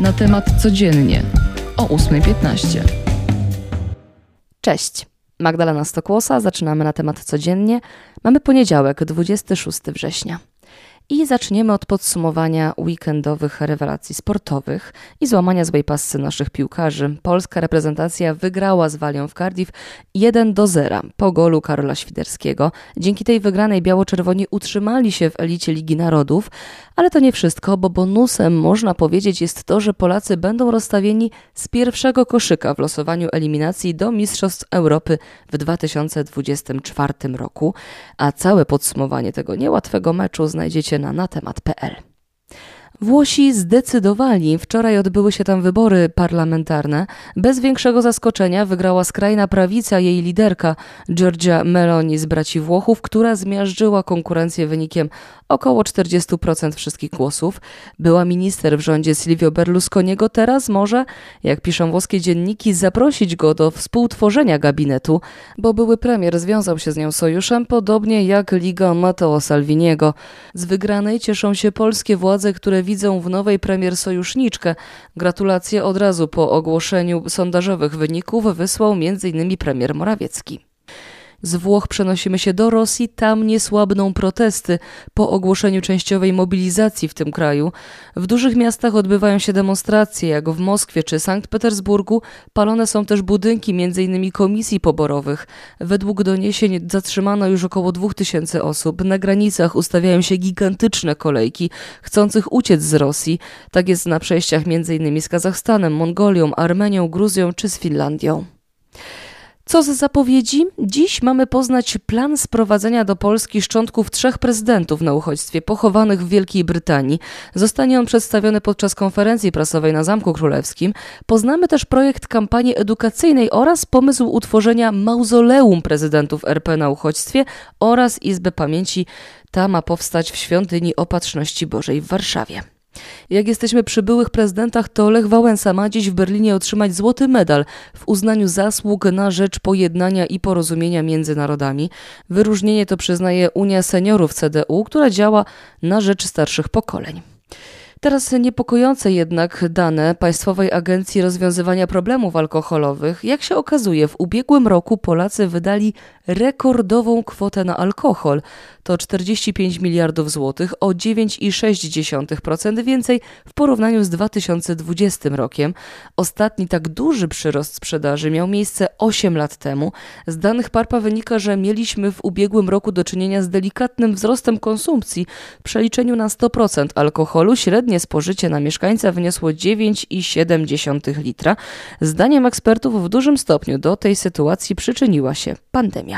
Na temat codziennie o 8.15. Cześć. Magdalena Stokłosa, zaczynamy na temat codziennie. Mamy poniedziałek, 26 września. I zaczniemy od podsumowania weekendowych rewelacji sportowych i złamania złej pasy naszych piłkarzy. Polska reprezentacja wygrała z Walią w Cardiff 1 do 0 po golu Karola Świderskiego. Dzięki tej wygranej biało-czerwoni utrzymali się w elicie Ligi Narodów, ale to nie wszystko, bo bonusem można powiedzieć jest to, że Polacy będą rozstawieni z pierwszego koszyka w losowaniu eliminacji do Mistrzostw Europy w 2024 roku, a całe podsumowanie tego niełatwego meczu znajdziecie na natemat.pl. Włosi zdecydowali, wczoraj odbyły się tam wybory parlamentarne. Bez większego zaskoczenia wygrała skrajna prawica jej liderka Giorgia Meloni z braci Włochów, która zmiażdżyła konkurencję wynikiem około 40% wszystkich głosów. Była minister w rządzie Silvio Berlusconiego, teraz może, jak piszą włoskie dzienniki, zaprosić go do współtworzenia gabinetu, bo były premier związał się z nią sojuszem, podobnie jak Liga Matteo Salviniego. Z wygranej cieszą się polskie władze, które widzą w nowej premier sojuszniczkę. Gratulacje od razu po ogłoszeniu sondażowych wyników wysłał m.in. premier Morawiecki. Z Włoch przenosimy się do Rosji, tam nie słabną protesty po ogłoszeniu częściowej mobilizacji w tym kraju. W dużych miastach odbywają się demonstracje, jak w Moskwie czy Sankt Petersburgu. Palone są też budynki m.in. komisji poborowych. Według doniesień zatrzymano już około 2000 osób. Na granicach ustawiają się gigantyczne kolejki chcących uciec z Rosji. Tak jest na przejściach m.in. z Kazachstanem, Mongolią, Armenią, Gruzją czy z Finlandią. Co z zapowiedzi? Dziś mamy poznać plan sprowadzenia do Polski szczątków trzech prezydentów na uchodźstwie pochowanych w Wielkiej Brytanii. Zostanie on przedstawiony podczas konferencji prasowej na Zamku Królewskim. Poznamy też projekt kampanii edukacyjnej oraz pomysł utworzenia mauzoleum prezydentów RP na uchodźstwie oraz Izby Pamięci. Ta ma powstać w świątyni Opatrzności Bożej w Warszawie. Jak jesteśmy przy byłych prezydentach, to Lech Wałęsa ma dziś w Berlinie otrzymać złoty medal w uznaniu zasług na rzecz pojednania i porozumienia między narodami. Wyróżnienie to przyznaje Unia Seniorów CDU, która działa na rzecz starszych pokoleń. Teraz niepokojące jednak dane Państwowej Agencji Rozwiązywania Problemów Alkoholowych. Jak się okazuje, w ubiegłym roku Polacy wydali rekordową kwotę na alkohol. To 45 miliardów złotych, o 9,6% więcej w porównaniu z 2020 rokiem. Ostatni tak duży przyrost sprzedaży miał miejsce 8 lat temu. Z danych PARPA wynika, że mieliśmy w ubiegłym roku do czynienia z delikatnym wzrostem konsumpcji. W przeliczeniu na 100% alkoholu średnie spożycie na mieszkańca wyniosło 9,7 litra. Zdaniem ekspertów w dużym stopniu do tej sytuacji przyczyniła się pandemia.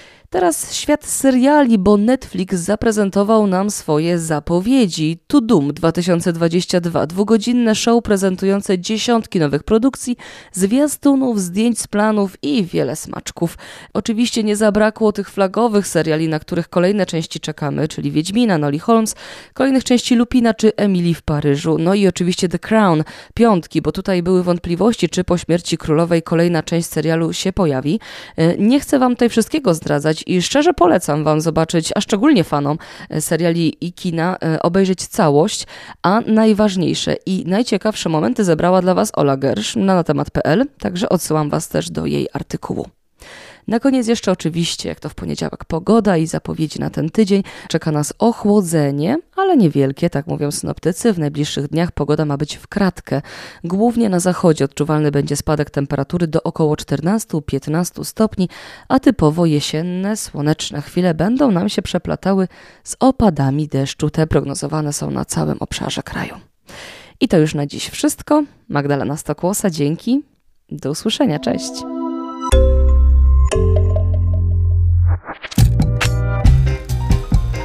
Teraz świat seriali, bo Netflix zaprezentował nam swoje zapowiedzi. To Doom 2022, dwugodzinne show prezentujące dziesiątki nowych produkcji, zwiastunów, zdjęć z planów i wiele smaczków. Oczywiście nie zabrakło tych flagowych seriali, na których kolejne części czekamy, czyli Wiedźmina, Noli Holmes, kolejnych części Lupina czy Emily w Paryżu, no i oczywiście The Crown, piątki, bo tutaj były wątpliwości, czy po śmierci królowej kolejna część serialu się pojawi. E, nie chcę wam tutaj wszystkiego zdradzać, i szczerze polecam Wam zobaczyć, a szczególnie fanom e, seriali i kina, e, obejrzeć całość, a najważniejsze i najciekawsze momenty zebrała dla Was Ola Gersz na natemat.pl, także odsyłam Was też do jej artykułu. Na koniec jeszcze oczywiście, jak to w poniedziałek, pogoda i zapowiedzi na ten tydzień. Czeka nas ochłodzenie, ale niewielkie, tak mówią synoptycy. W najbliższych dniach pogoda ma być w kratkę. Głównie na zachodzie odczuwalny będzie spadek temperatury do około 14-15 stopni, a typowo jesienne, słoneczne chwile będą nam się przeplatały z opadami deszczu. Te prognozowane są na całym obszarze kraju. I to już na dziś wszystko. Magdalena Stokłosa, dzięki. Do usłyszenia, cześć.